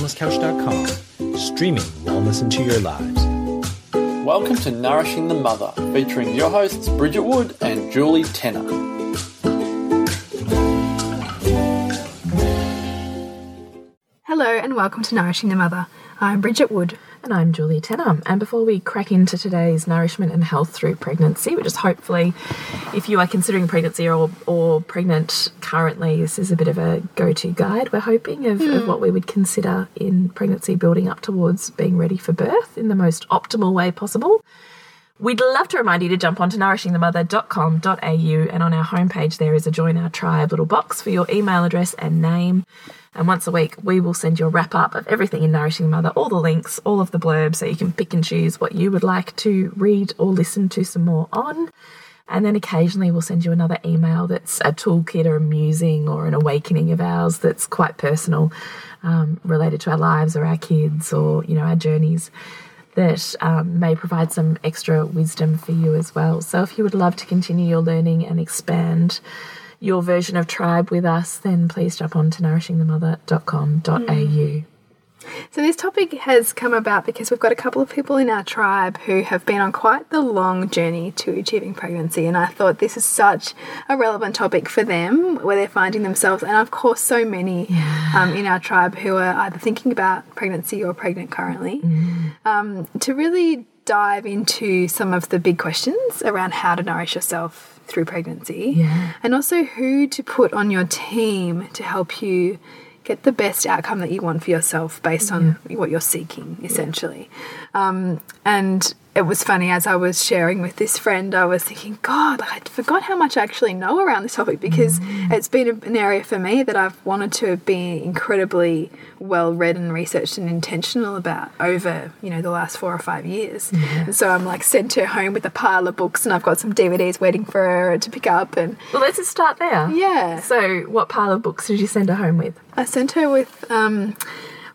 wellnesscouch.com, streaming wellness into your lives. Welcome to Nourishing the Mother, featuring your hosts Bridget Wood and Julie Tenner. Hello and welcome to Nourishing the Mother. I'm Bridget Wood. And I'm Julie Tenner. And before we crack into today's nourishment and health through pregnancy, which is hopefully, if you are considering pregnancy or, or pregnant currently, this is a bit of a go to guide, we're hoping, of, mm. of, what we would consider in pregnancy building up towards being ready for birth in the most optimal way possible. We'd love to remind you to jump onto nourishingthemother.com.au and on our homepage there is a join our tribe little box for your email address and name. And once a week, we will send you a wrap up of everything in Nourishing Mother, all the links, all of the blurbs, so you can pick and choose what you would like to read or listen to some more on. And then occasionally we'll send you another email that's a toolkit or a musing or an awakening of ours that's quite personal, um, related to our lives or our kids or, you know, our journeys that um, may provide some extra wisdom for you as well. So if you would love to continue your learning and expand your version of tribe with us, then please jump on to nourishingthemother.com.au. Mm. So, this topic has come about because we've got a couple of people in our tribe who have been on quite the long journey to achieving pregnancy, and I thought this is such a relevant topic for them where they're finding themselves, and of course, so many yeah. um, in our tribe who are either thinking about pregnancy or pregnant currently, mm. um, to really dive into some of the big questions around how to nourish yourself through pregnancy, yeah. and also who to put on your team to help you get the best outcome that you want for yourself based on yeah. what you're seeking, essentially. Yeah. Um, and it was funny as I was sharing with this friend, I was thinking, God, I forgot how much I actually know around this topic because mm. it's been an area for me that I've wanted to be incredibly well read and researched and intentional about over, you know, the last four or five years. Yeah. And so I'm like sent her home with a pile of books and I've got some DVDs waiting for her to pick up and Well let's just start there. Yeah. So what pile of books did you send her home with? I sent her with um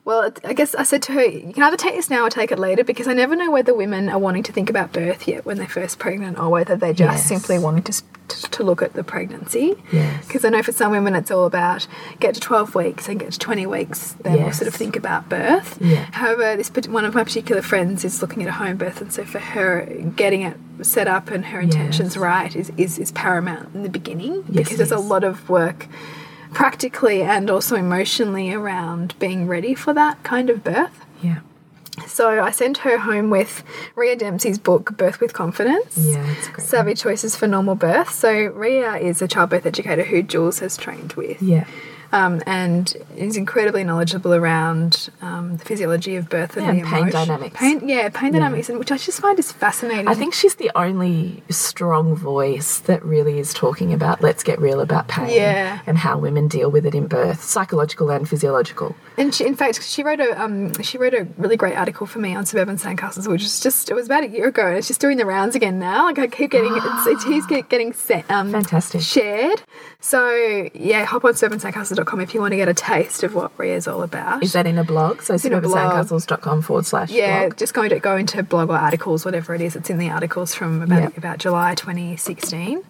well, I guess I said to her, you can either take this now or take it later because I never know whether women are wanting to think about birth yet when they're first pregnant or whether they're just yes. simply wanting to, to look at the pregnancy. Because yes. I know for some women it's all about get to 12 weeks and get to 20 weeks, then yes. we'll sort of think about birth. Yeah. However, this one of my particular friends is looking at a home birth, and so for her, getting it set up and her intentions right is, is, is paramount in the beginning because there's a lot of work practically and also emotionally around being ready for that kind of birth. Yeah. So I sent her home with Rhea Dempsey's book, Birth with Confidence. Yeah. Savvy Choices for Normal Birth. So Rhea is a childbirth educator who Jules has trained with. Yeah um, and is incredibly knowledgeable around um, the physiology of birth and, yeah, pain dynamics. Pain, yeah, pain yeah. dynamics, and which I just find is fascinating. I think she's the only strong voice that really is talking about let's get real about pain yeah. and how women deal with it in birth, psychological and physiological. And she, in fact, she wrote a um, she wrote a really great article for me on suburban sandcastles, which is just it was about a year ago, and it's just doing the rounds again now. Like I keep getting it's, it's, he's getting set, um, fantastic shared. So yeah, hop on if you want to get a taste of what Rhea's all about. Is that in a blog? So suburbansandcastles.com forward slash Yeah, blog. just going to go into blog or articles, whatever it is. It's in the articles from about yep. about July 2016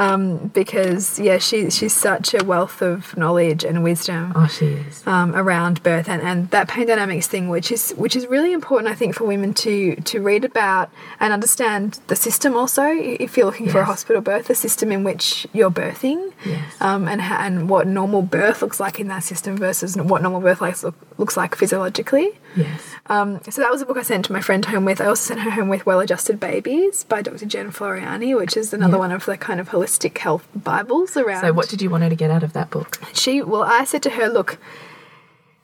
um, because yeah, she she's such a wealth of knowledge and wisdom. Oh, she is um, around birth and, and that pain dynamics thing, which is which is really important, I think, for women to to read about and understand the system. Also, if you're looking yes. for a hospital birth, the system in which you're birthing, yes. um, and and what normal birth looks like in that system versus what normal birth like, looks like physiologically. Yes. Um, so that was a book I sent to my friend home with. I also sent her home with Well Adjusted Babies by Dr. Jen Floreani, which is another one of the kind of holistic health Bibles around. So, what did you want her to get out of that book? She, well, I said to her, look,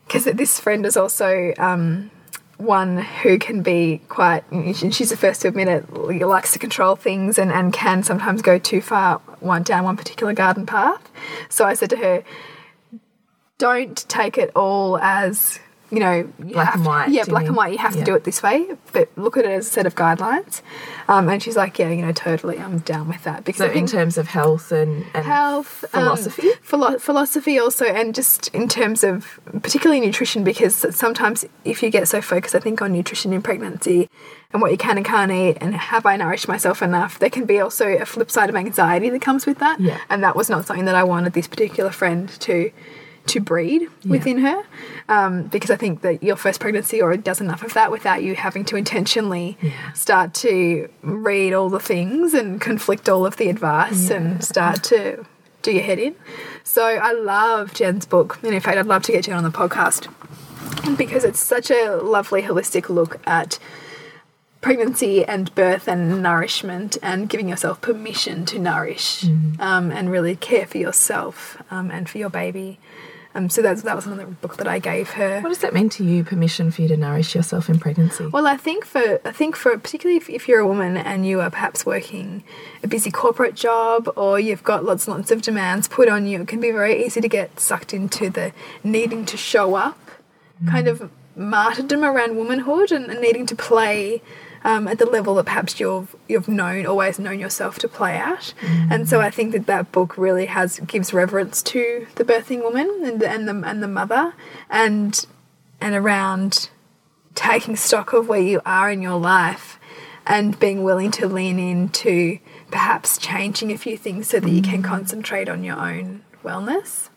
because this friend is also um, one who can be quite, and she's the first to admit it, likes to control things and, and can sometimes go too far one down one particular garden path. So I said to her, don't take it all as you know, black and white. To, yeah, black and white. You have yeah. to do it this way, but look at it as a set of guidelines. Um, and she's like, yeah, you know, totally, I'm down with that. Because so in terms of health and, and health, um, philosophy, um, philo philosophy also, and just in terms of particularly nutrition, because sometimes if you get so focused, I think on nutrition in pregnancy and what you can and can't eat, and have I nourished myself enough, there can be also a flip side of anxiety that comes with that. Yeah. And that was not something that I wanted this particular friend to to breed within her um, because I think that your first pregnancy already does enough of that without you having to intentionally start to read all the things and conflict all of the advice and start to do your head in. So I love Jen's book, and in fact, I'd love to get Jen on the podcast because it's such a lovely holistic look at pregnancy and birth and nourishment and giving yourself permission to nourish um, and really care for yourself um, and for your baby. Um, so that's, that was another book that I gave her. What does that mean to you? Permission for you to nourish yourself in pregnancy? Well, I think for I think for particularly if, if you're a woman and you are perhaps working a busy corporate job or you've got lots and lots of demands put on you, it can be very easy to get sucked into the needing to show up, kind of martyrdom around womanhood and, and needing to play. Um, at the level that perhaps you've you've known always known yourself to play at, and so I think that that book really has gives reverence to the birthing woman and the, and the and the mother, and and around taking stock of where you are in your life and being willing to lean into perhaps changing a few things so that you can concentrate on your own wellness.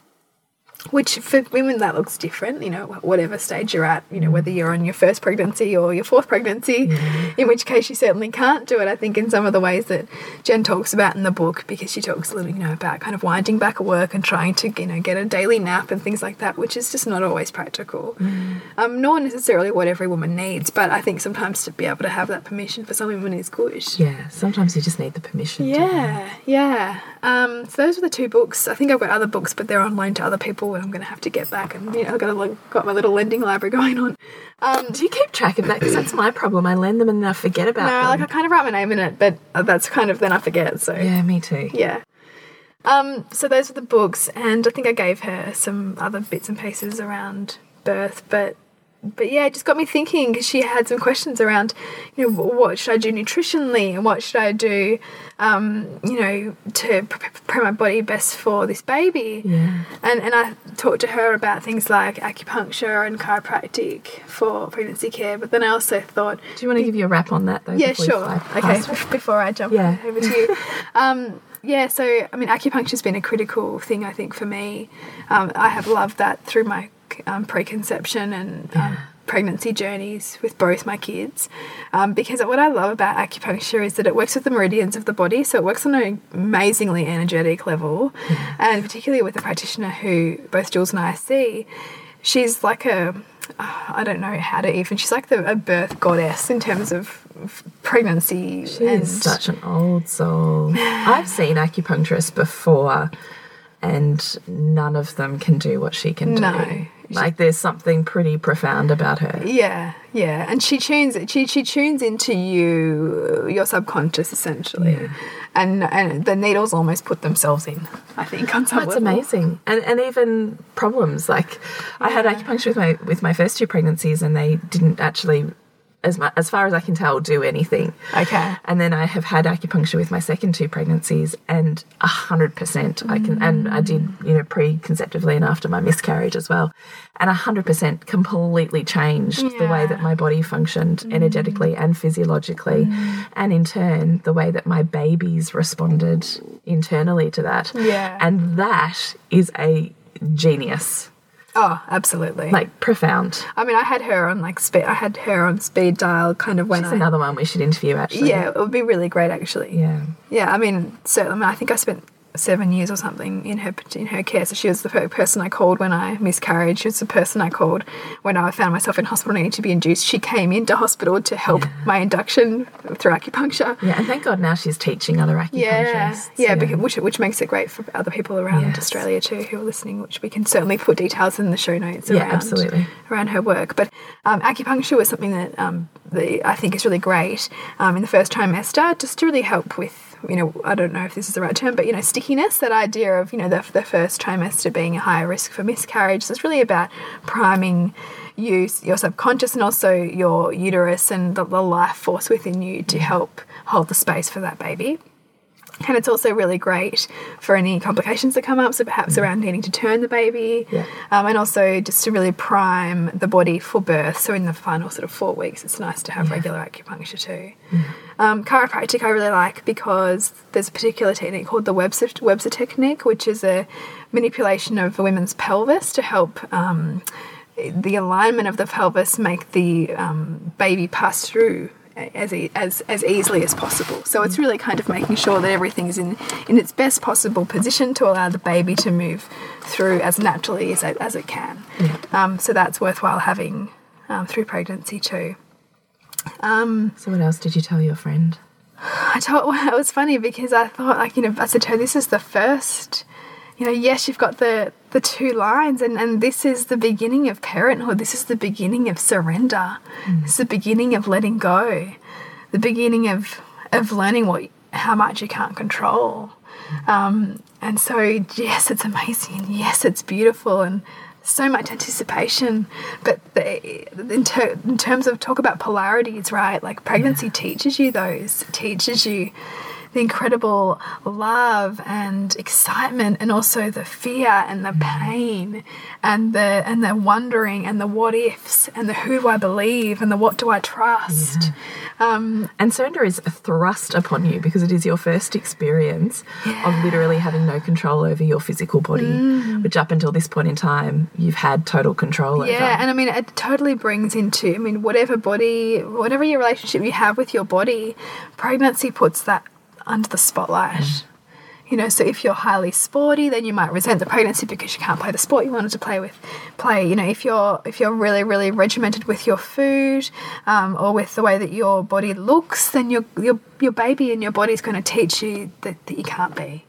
Which for women that looks different, you know, whatever stage you're at, you know, whether you're on your first pregnancy or your fourth pregnancy, in which case you certainly can't do it. I think in some of the ways that Jen talks about in the book, because she talks a little, you know, about kind of winding back at work and trying to, you know, get a daily nap and things like that, which is just not always practical. Um, nor necessarily what every woman needs, but I think sometimes to be able to have that permission for some women is good. Yeah, sometimes you just need the permission. Yeah, yeah. Um, so those were the two books. I think I've got other books, but they're on loan to other people, I'm going to have to get back. And you know, I've got, a, got my little lending library going on. Um, Do you keep track of that? Because that's my problem. I lend them and then I forget about no, them. like I kind of write my name in it, but that's kind of then I forget. So yeah, me too. yeah. Um, so those were the books, and I think I gave her some other bits and pieces around birth, but but yeah, it just got me thinking because she had some questions around, you know, what should I do nutritionally and what should I do, um, you know, to pre- prepare my body best for this baby. Yeah. And and I talked to her about things like acupuncture and chiropractic for pregnancy care, but then I also thought, Do you want to give you a wrap on that though? yeah, sure. Okay, before I jump Yeah. over to you. Um, yeah, so I mean, acupuncture's been a critical thing, I think, for me. Um, I have loved that through my um, preconception and um, pregnancy journeys with both my kids. Um, because what I love about acupuncture is that it works with the meridians of the body, so it works on an amazingly energetic level. And particularly with a practitioner who both Jules and I see, she's like a I don't know how to even. She's like the, a birth goddess in terms of pregnancy. She and is such an old soul. I've seen acupuncturists before, and none of them can do what she can do. Like there's something pretty profound about her. yeah, yeah, and she tunes she she tunes into you, your subconscious essentially, and and the needles almost put themselves in. I think on some That's level. amazing, and and even problems like I had acupuncture with my with my first two pregnancies, and they didn't actually, as mu as far as I can tell, do anything. Okay. And then I have had acupuncture with my second two pregnancies, and a hundred percent I can, and I did you know pre-conceptively and after my miscarriage as well, and a hundred percent completely changed the way that my body functioned energetically and physiologically, mm. and in turn the way that my babies responded internally to that. Yeah. and that is a genius, Oh, absolutely. like profound. I mean, I had her on like speed. I had her on speed dial, kind of when That's I. another one we should interview actually. yeah, it would be really great actually. yeah. Yeah, I mean, certainly. I, mean, I think I spent seven years or something in her in her care. So she was the per- person I called when I miscarried. She was the person I called when I found myself in hospital needing to be induced. She came into hospital to help my induction through acupuncture. Yeah, and thank God now she's teaching other acupuncturists. Yeah, yeah, because, which which makes it great for other people around Yes. Australia too who are listening. Which we can certainly put details in the show notes. Yeah, around, absolutely. around her work. But um, acupuncture was something that um, the, I think is really great um, in the first trimester, just to really help with. You know, I don't know if this is the right term, but you know, stickiness. That idea of you know the, the first trimester being a higher risk for miscarriage. So it's really about priming you, your subconscious, and also your uterus and the, the life force within you to help hold the space for that baby. And it's also really great for any complications that come up, so perhaps around needing to turn the baby, Yeah. um, and also just to really prime the body for birth. So in the final sort of four weeks, it's nice to have regular acupuncture too. Um, chiropractic I really like because there's a particular technique called the Webster, Webster technique, which is a manipulation of a women's pelvis to help um, the alignment of the pelvis make the um, baby pass through as, e as as easily as possible. So it's really kind of making sure that everything is in in its best possible position to allow the baby to move through as naturally as it, as it can. Um, so that's worthwhile having um, through pregnancy too. So what else did you tell your friend? I told well, it was funny because I thought like you know I said to her this is the first you know yes you've got the the two lines and and this is the beginning of parenthood. This is the beginning of surrender. This is the beginning of letting go. The beginning of of learning what how much you can't control. Um, and so yes it's amazing. Yes it's beautiful and so much anticipation. But the, in, ter in terms of talk about polarities right like pregnancy teaches you those. Teaches you the incredible love and excitement and also the fear and the pain and the and the wondering and the what ifs and the who do I believe and the what do I trust. Um, And surrender is a thrust upon you because it is your first experience of literally having no control over your physical body, which up until this point in time you've had total control over. Yeah, and I mean, it totally brings into, I mean, whatever body, whatever your relationship you have with your body, pregnancy puts that under the spotlight. You know, so if you're highly sporty, then you might resent the pregnancy because you can't play the sport you wanted to play with. Play, you know, if you're if you're really really regimented with your food um, or with the way that your body looks, then your your your baby and your body's going to teach you that, that you can't be.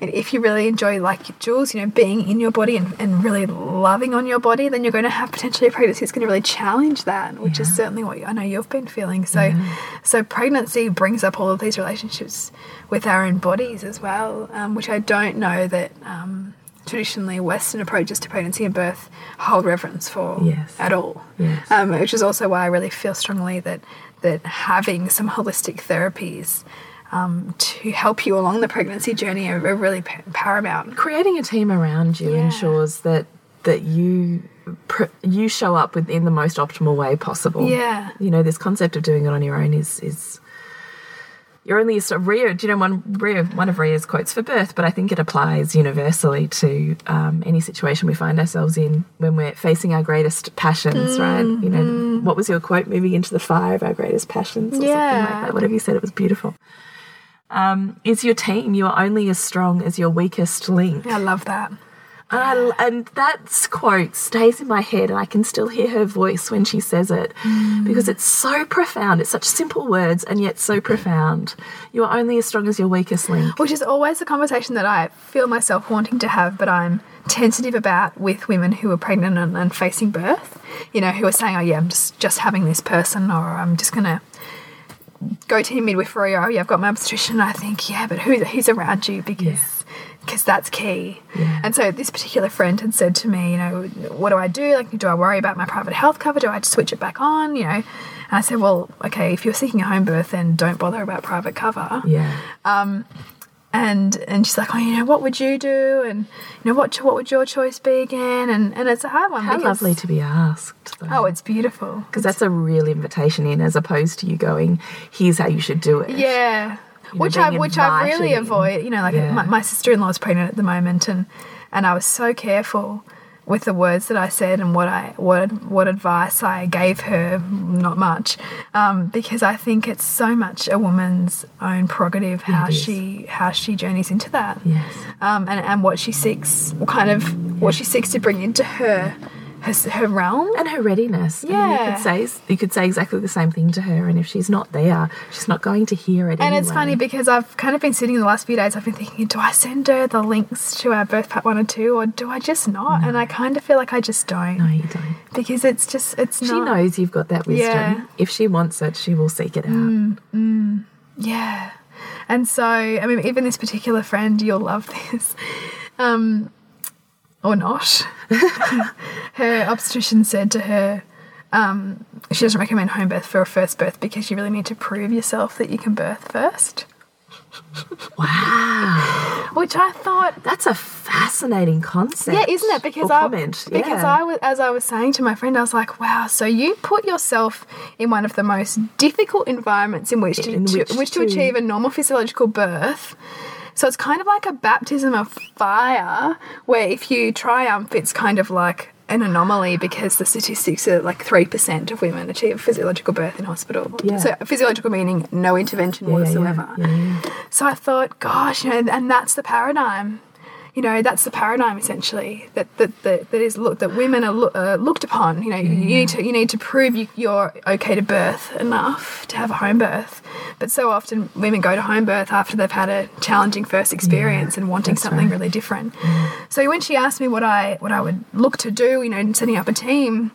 And if you really enjoy, like Jules, you know, being in your body and, and really loving on your body, then you're going to have potentially a pregnancy that's going to really challenge that, which is certainly what I know you've been feeling. So, so pregnancy brings up all of these relationships with our own bodies as well, um, which I don't know that um, traditionally Western approaches to pregnancy and birth hold reverence for Yes. at all. Yes. Um, which is also why I really feel strongly that that having some holistic therapies um, to help you along the pregnancy journey are, really pa- paramount. Creating a team around you Yeah. ensures that that you pr you show up within the most optimal way possible. Yeah. You know, this concept of doing it on your own is is you're only so Rhea. Do you know one Rhea? One of Rhea's quotes for birth, but I think it applies universally to um, any situation we find ourselves in when we're facing our greatest passions. Right? You know, what was your quote? Moving into the fire of our greatest passions, or something Yeah. like that. Whatever you said, it was beautiful. Um, is your team. You are only as strong as your weakest link. I love that. And, I, and that quote stays in my head, and I can still hear her voice when she says it because it's so profound. It's such simple words, and yet so profound. You are only as strong as your weakest link. Which is always a conversation that I feel myself wanting to have, but I'm tentative about with women who are pregnant and, and facing birth. You know, who are saying, "Oh yeah, I'm just just having this person," or "I'm just gonna." Go to your midwifery, or oh, yeah, I've got my obstetrician. I think, yeah, but who, who's around you? Because because that's key. And so this particular friend had said to me, you know, what do I do? Like, do I worry about my private health cover? Do I just switch it back on? You know, and I said, well, okay, if you're seeking a home birth, then don't bother about private cover. Yeah. Um, And and she's like, oh, you know, what would you do? And you know, what what would your choice be again? And and it's a hard one. How because, lovely to be asked. Though. Oh, it's beautiful. because that's a real invitation in, as opposed to you going, "Here's how you should do it." Yeah. know, which I which I really avoid. You know, like Yeah. my, my sister in law is pregnant at the moment, and and I was so careful with the words that I said and what I what what advice I gave her. Not much, um, because I think it's so much a woman's own prerogative how she how she journeys into that. Yes. Um, and and what she seeks, kind of what she seeks to bring into her her, her realm. And her readiness. I mean, you could say you could say exactly the same thing to her, and if she's not there, she's not going to hear it. And it's funny because I've kind of been sitting the last few days, I've been thinking, do I send her the links to our birth part one and two, or do I just not? And I kind of feel like I just don't. No, you don't. Because it's just, it's She not. knows you've got that wisdom. Yeah. If she wants it, she will seek it out. Mm. Yeah. And so, I mean, even this particular friend, you'll love this. Um, or not. her obstetrician said to her, um, she doesn't recommend home birth for a first birth because you really need to prove yourself that you can birth first. Wow. Which I thought, That's a fascinating concept. Yeah, isn't it? Because I comment. because. I was as I was saying to my friend, I was like, wow. So you put yourself in one of the most difficult environments in which to, In to- which which to to- achieve a normal physiological birth. So it's kind of like a baptism of fire, where if you triumph, it's kind of like an anomaly because the statistics are like three percent of women achieve physiological birth in hospital. Yeah. So physiological meaning no intervention yeah, whatsoever. yeah. So I thought, gosh, you know, and that's the paradigm. You know, that's the paradigm essentially that that that, that is look that women are uh, looked upon. You know, you need to you need to prove you, you're okay to birth enough to have a home birth. But so often women go to home birth after they've had a challenging first experience and wanting something really different. So when she asked me what I what I would look to do, you know, in setting up a team,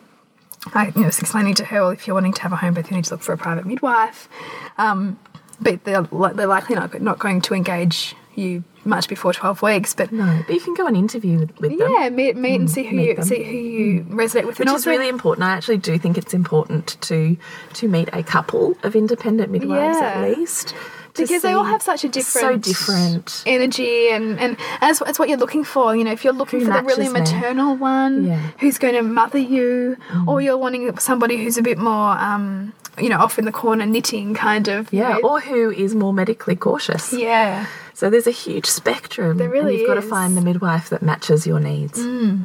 I you know, was explaining to her, well, if you're wanting to have a home birth, you need to look for a private midwife. Um, but they're, they're likely not, not going to engage you much before 12 weeks. But No, but you can go and interview with, with them. yeah, meet, meet and see who you them. see who you resonate with. Which is really important. I actually do think it's important to to meet a couple of independent midwives Yeah. at least. because they all have such a different, so different. energy, and and that's, that's what you're looking for. You know, if you're looking Who for the really maternal one Yeah. Mm. who's going to mother you, or you're wanting somebody who's a bit more, um, you know, off in the corner knitting kind of. you Yeah, know. or who is more medically cautious. yeah. So there's a huge spectrum. There really and you've got to find the midwife that matches your needs. Mm.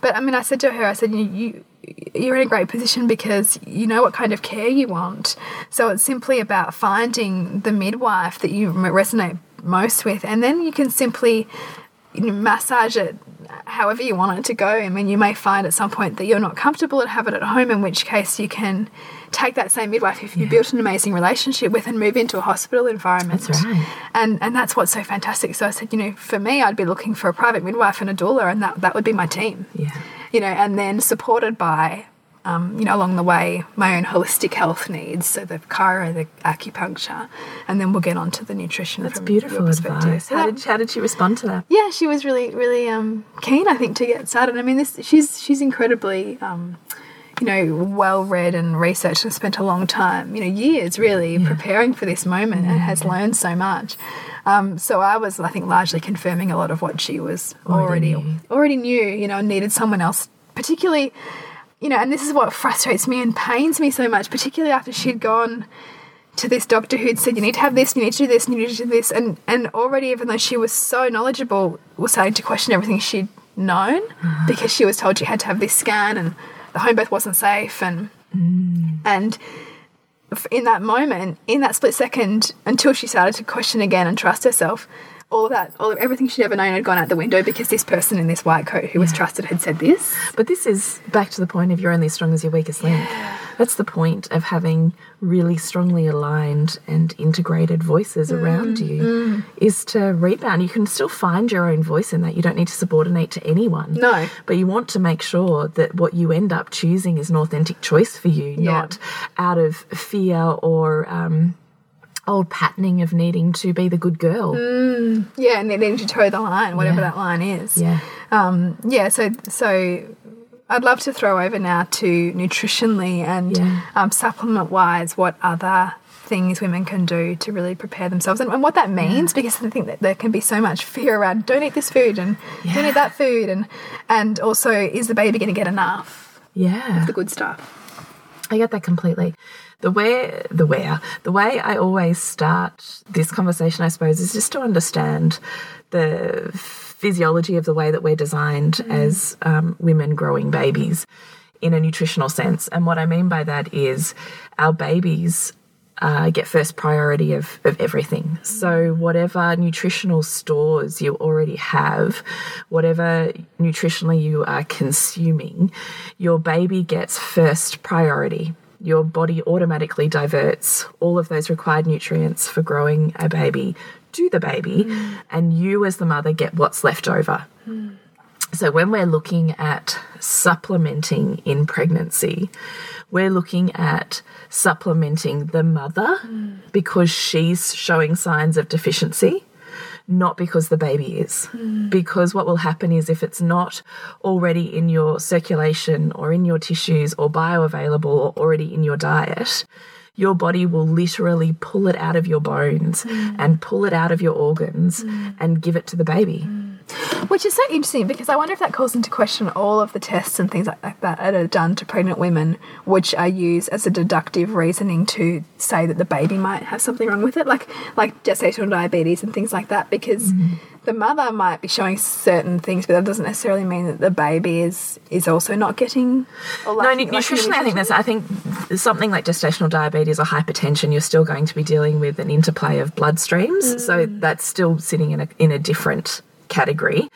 But I mean, I said to her, I said, you, you you're in a great position because you know what kind of care you want. So it's simply about finding the midwife that you resonate most with, and then you can simply you know, massage it however you want it to go. I mean, you may find at some point that you're not comfortable and have it at home, in which case you can take that same midwife if you built an amazing relationship with and move into a hospital environment. That's right. And and that's what's so fantastic. So I said, you know, for me, I'd be looking for a private midwife and a doula, and that that would be my team Yeah. you know, and then supported by, um, you know, along the way, my own holistic health needs, so the chiro, the acupuncture, and then we'll get on to the nutrition. That's from beautiful your perspective. advice. How that- did, how did she respond to that? yeah, she was really, really um, keen, I think, to get started. I mean, this she's she's incredibly, um, you know, well read and researched and spent a long time, you know, years really preparing for this moment and has learned so much. Um, so I was, I think, largely confirming a lot of what she was already Already already knew. You know, needed someone else, particularly, you know, and this is what frustrates me and pains me so much, particularly after she'd gone to this doctor who'd said you need to have this, you need to do this, you need to do this, and and already even though she was so knowledgeable, was starting to question everything she'd known mm-hmm. because she was told she had to have this scan and the home birth wasn't safe and mm. and in that moment, in that split second, until she started to question again and trust herself. All of that, all of everything she'd ever known had gone out the window because this person in this white coat who was trusted had said this. But this is back to the point of you're only as strong as your weakest link. That's the point of having really strongly aligned and integrated voices Mm, around you is to rebound. You can still find your own voice in that. You don't need to subordinate to anyone. No. But you want to make sure that what you end up choosing is an authentic choice for you, Yeah. not out of fear or um, old patterning of needing to be the good girl. Yeah, and then then to toe the line, whatever Yeah. that line is. Yeah. Um, yeah, so so I'd love to throw over now to nutritionally and Yeah. um, supplement wise what other things women can do to really prepare themselves and, and what that means because I think that there can be so much fear around don't eat this food and don't eat that food and and also is the baby going to get enough Yeah. the good stuff I get that completely. The way, the where, the way I always start this conversation, I suppose, is just to understand the physiology of the way that we're designed as um, women growing babies in a nutritional sense. And what I mean by that is our babies uh, get first priority of, of everything. So, whatever nutritional stores you already have, whatever nutritionally you are consuming, your baby gets first priority. Your body automatically diverts all of those required nutrients for growing a baby to the baby, and you, as the mother, get what's left over. So, when we're looking at supplementing in pregnancy, we're looking at supplementing the mother mm. because she's showing signs of deficiency, not because the baby is. Mm. Because what will happen is if it's not already in your circulation or in your tissues or bioavailable or already in your diet, your body will literally pull it out of your bones mm. and pull it out of your organs and give it to the baby. Which is so interesting because I wonder if that calls into question all of the tests and things like that that are done to pregnant women, which are used as a deductive reasoning to say that the baby might have something wrong with it, like like gestational diabetes and things like that, because the mother might be showing certain things, but that doesn't necessarily mean that the baby is is also not getting. No, lacking- nu- lacking nutritionally, I think that's. I think something like gestational diabetes or hypertension, you're still going to be dealing with an interplay of bloodstreams. So Mm. that's still sitting in a in a different category.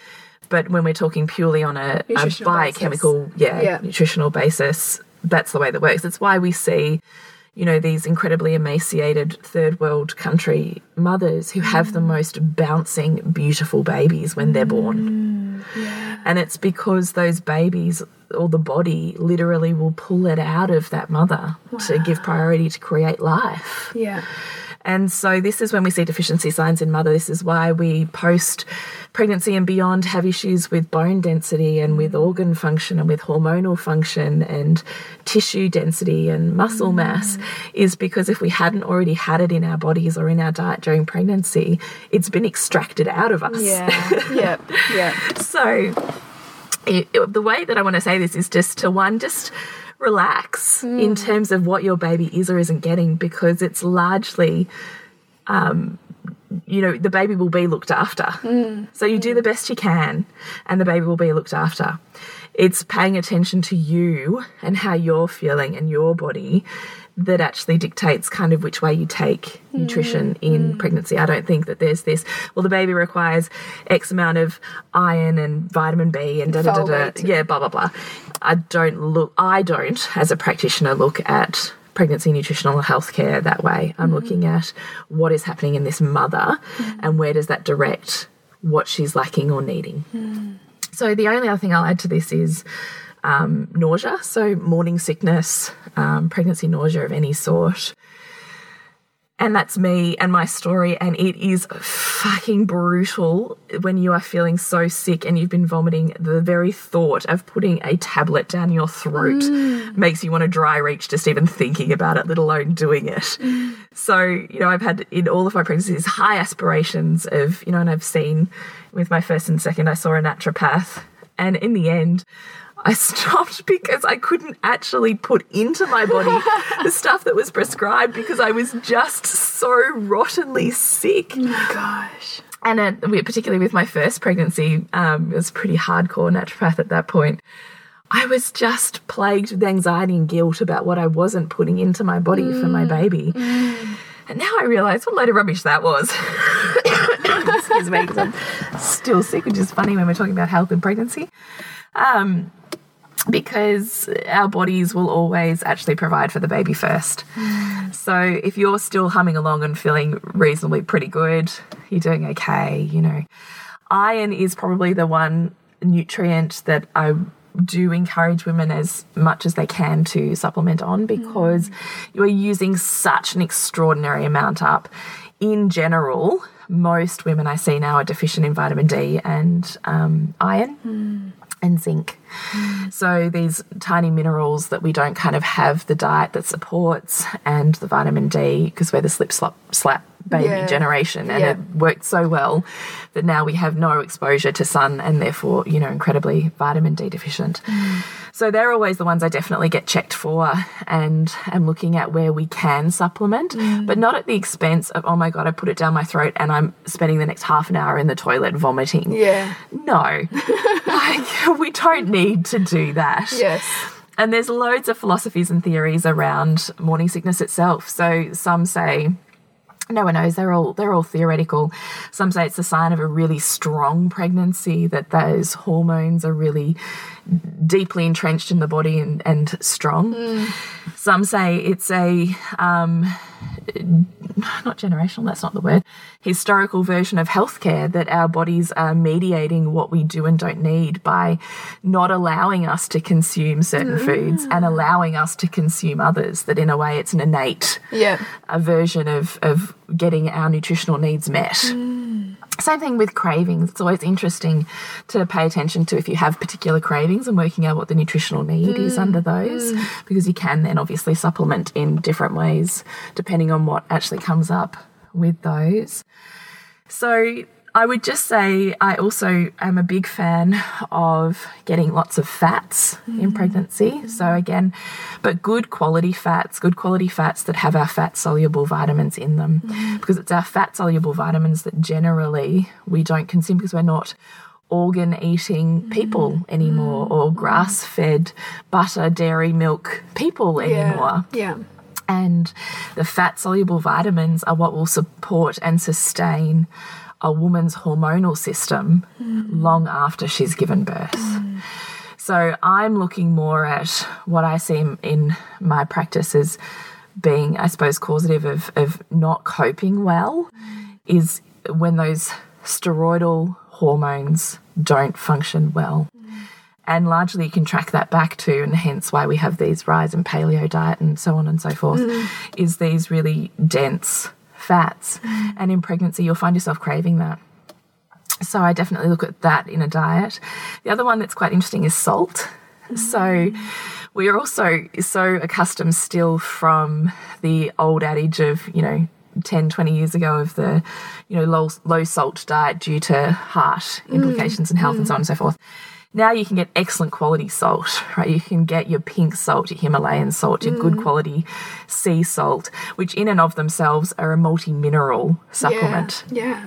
But when we're talking purely on a, a biochemical, yeah, Yeah. nutritional basis, that's the way that works. It's why we see, you know, these incredibly emaciated third world country mothers who have the Mm. most bouncing, beautiful babies when they're born. And it's because those babies or the body literally will pull it out of that mother to give priority to create life. Yeah. And so this is when we see deficiency signs in mother. This is why we post pregnancy and beyond have issues with bone density and with mm. organ function and with hormonal function and tissue density and muscle mm. mass is because if we hadn't already had it in our bodies or in our diet during pregnancy, it's been extracted out of us. Yeah. yeah. Yeah. So, it, it- the way that I want to say this is just to one, just relax mm. in terms of what your baby is or isn't getting because it's largely, um, you know, the baby will be looked after. Mm. So you do the mm. best you can, and the baby will be looked after. It's paying attention to you and how you're feeling and your body that actually dictates kind of which way you take hmm. nutrition in hmm. pregnancy. I don't think that there's this, well, the baby requires X amount of iron and vitamin B and da da da da. Yeah, blah, blah, blah. I don't look, I don't, as a practitioner, look at pregnancy nutritional healthcare that way. I'm hmm. looking at what is happening in this mother and where does that direct what she's lacking or needing. So the only other thing I'll add to this is um, nausea. So morning sickness, um, pregnancy nausea of any sort. And that's me and my story. And it is fucking brutal when you are feeling so sick and you've been vomiting. The very thought of putting a tablet down your throat mm. makes you want to dry reach just even thinking about it, let alone doing it. So, you know, I've had in all of my pregnancies high aspirations of, you know, and I've seen with my first and second, I saw a naturopath. And in the end, I stopped because I couldn't actually put into my body the stuff that was prescribed because I was just so rottenly sick. Oh Gosh. And uh, particularly with my first pregnancy, um, it was pretty hardcore naturopath at that point. I was just plagued with anxiety and guilt about what I wasn't putting into my body for my baby. And now I realise what a load of rubbish that was. Excuse me, because I'm still sick, which is funny when we're talking about health and pregnancy. Um, because our bodies will always actually provide for the baby first. Mm. So if you're still humming along and feeling reasonably pretty good, you're doing okay, you know. Iron is probably the one nutrient that I do encourage women as much as they can to supplement on mm. because you are using such an extraordinary amount up. In general, most women I see now are deficient in vitamin D and um, iron mm. And zinc. So these tiny minerals that we don't kind of have the diet that supports and the vitamin D because we're the slip slop slap baby Yeah. generation and Yeah. it worked so well that now we have no exposure to sun and therefore you know incredibly vitamin D deficient. Mm. So they're always the ones I definitely get checked for and am looking at where we can supplement, mm. but not at the expense of, oh my God, I put it down my throat and I'm spending the next half an hour in the toilet vomiting. Yeah. No. like, we don't need to do that. Yes. And there's loads of philosophies and theories around morning sickness itself. So some say no one knows. They're all they're all theoretical. Some say it's a sign of a really strong pregnancy that those hormones are really deeply entrenched in the body and, and strong some say it's a um, not generational, that's not the word, historical version of healthcare that our bodies are mediating what we do and don't need by not allowing us to consume certain foods and allowing us to consume others. That in a way it's an innate Yeah. a version of, of getting our nutritional needs met. Same thing with cravings. It's always interesting to pay attention to if you have particular cravings and working out what the nutritional need is under mm, those, mm. because you can then obviously supplement in different ways depending on what actually comes up with those. So I would just say I also am a big fan of getting lots of fats in mm. pregnancy. So, again, but good quality fats, good quality fats that have our fat soluble vitamins in them. Mm. Because it's our fat soluble vitamins that generally we don't consume because we're not organ eating mm. people anymore or grass fed butter, dairy, milk people anymore. Yeah. And the fat soluble vitamins are what will support and sustain a woman's hormonal system long after she's given birth. So I'm looking more at what I see in my practice as being, I suppose, causative of, of not coping well is when those steroidal hormones don't function well. And largely you can track that back to, and hence why we have these rise in paleo diet and so on and so forth, mm. is these really dense fats. Mm. And in pregnancy, you'll find yourself craving that. So I definitely look at that in a diet. The other one that's quite interesting is salt. So mm. we are also so accustomed still from the old adage of, you know, 10, 20 years ago of the, you know, low, low salt diet due to heart mm. implications and health and so on and so forth. Now you can get excellent quality salt, right? You can get your pink salt, your Himalayan salt, your good mm. quality sea salt, which in and of themselves are a multi mineral supplement. Yeah.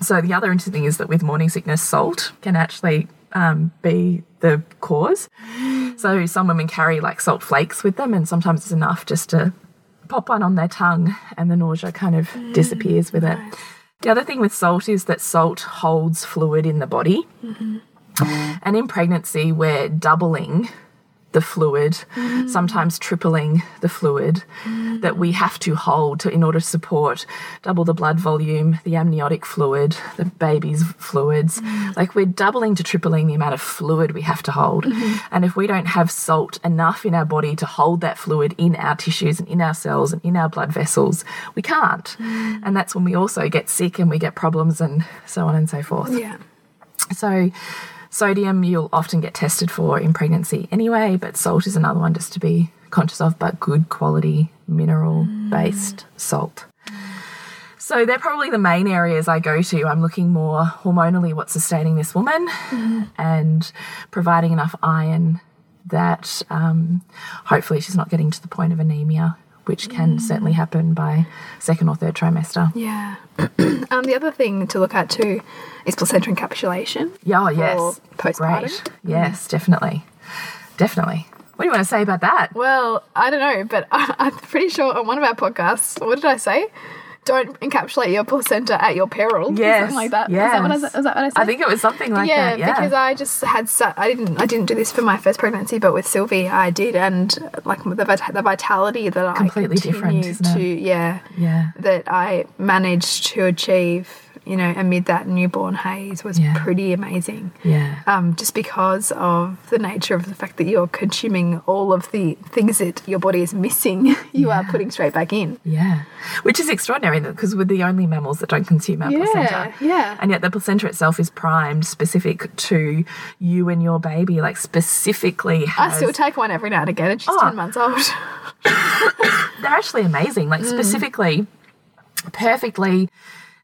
So the other interesting thing is that with morning sickness, salt can actually um, be the cause. Mm. So some women carry like salt flakes with them, and sometimes it's enough just to pop one on their tongue, and the nausea kind of mm, disappears with it. The other thing with salt is that salt holds fluid in the body. Mm-hmm. And in pregnancy, we're doubling the fluid, mm. sometimes tripling the fluid mm. that we have to hold to, in order to support double the blood volume, the amniotic fluid, the baby's fluids. Mm. Like we're doubling to tripling the amount of fluid we have to hold. Mm-hmm. And if we don't have salt enough in our body to hold that fluid in our tissues and in our cells and in our blood vessels, we can't. And that's when we also get sick and we get problems and so on and so forth. Yeah. So, sodium you'll often get tested for in pregnancy anyway, but salt is another one just to be conscious of, but good quality mineral based salt. So, they're probably the main areas I go to. I'm looking more hormonally what's sustaining this woman and providing enough iron that um, hopefully she's not getting to the point of anemia, which can certainly happen by second or third trimester. Yeah. um, the other thing to look at too is placenta encapsulation. Yeah, oh, yes. postpartum? Great. Yes, definitely. Definitely. What do you want to say about that? Well, I don't know, but I, I'm pretty sure on one of our podcasts, what did I say? Don't encapsulate your placenta at your peril. Yes. Something like that. Yes. Is that what I, is that what I said? I think it was something like yeah, that. Yeah. because I just had I didn't I didn't do this for my first pregnancy, but with Sylvie I did, and like the the vitality that Completely I completely different, continued isn't it? to yeah yeah. that I managed to achieve, you know, amid that newborn haze was Yeah. pretty amazing. Yeah. Um, just because of the nature of the fact that you're consuming all of the things that your body is missing, you are putting straight back in. Yeah. Which is extraordinary because we're the only mammals that don't consume our placenta. yeah. And yet the placenta itself is primed specific to you and your baby, like specifically I still take one every now and again, and she's Oh. 10 months old. they're actually amazing. Like specifically, perfectly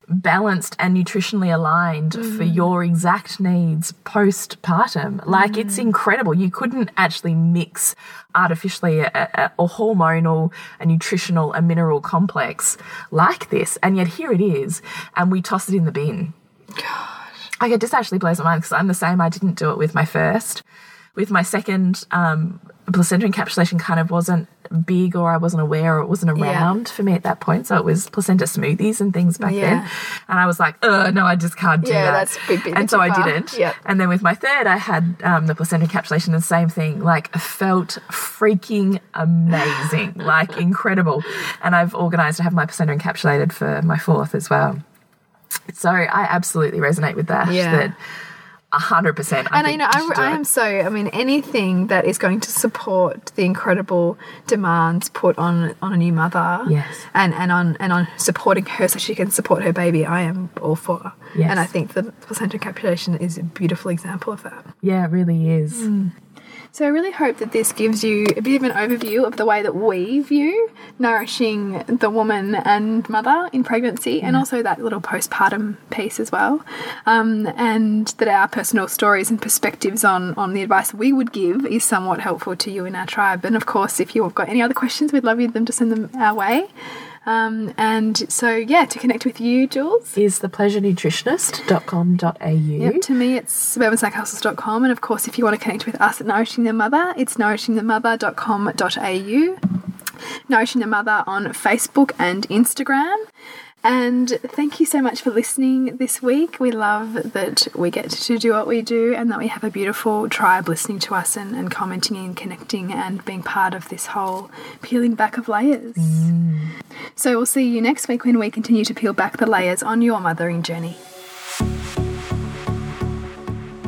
balanced and nutritionally aligned for mm. your exact needs postpartum. Like it's mm. incredible. You couldn't actually mix artificially a, a, a hormonal, a nutritional, a mineral complex like this, and yet here it is, and we toss it in the bin. Like it just actually blows my mind because I'm the same. I didn't do it with my first. With my second, um, placenta encapsulation kind of wasn't big or I wasn't aware or it wasn't around for me at that point. So it was placenta smoothies and things back Yeah. then. And I was like, oh, no, I just can't do Yeah, that. that's big bit And so I far. didn't. Yep. And then with my third, I had um, the placenta encapsulation, the same thing. Like, felt freaking amazing, like incredible. And I've organised to have my placenta encapsulated for my fourth as well. So I absolutely resonate with that. Yeah. That hundred percent. And you know, you should do I, I am so. I mean, anything that is going to support the incredible demands put on on a new mother, Yes. and and on and on supporting her so she can support her baby. I am all for. Yes. And I think the placenta encapsulation is a beautiful example of that. Yeah, it really is. Mm. So I really hope that this gives you a bit of an overview of the way that we view nourishing the woman and mother in pregnancy, and also that little postpartum piece as well. Um, and that our personal stories and perspectives on on the advice we would give is somewhat helpful to you in our tribe. And of course, if you've got any other questions, we'd love you them to send them our way. Um, and so, yeah, to connect with you, Jules. Is thepleasurenutritionist.com.au. Yep, to me, it's suburbansandcastles.com. And of course, if you want to connect with us at Nourishing the Mother, it's nourishingthemother.com.au. Nourishing the Mother on Facebook and Instagram. And thank you so much for listening this week. We love that we get to do what we do and that we have a beautiful tribe listening to us and, and commenting and connecting and being part of this whole peeling back of layers. Mm. So we'll see you next week when we continue to peel back the layers on your mothering journey.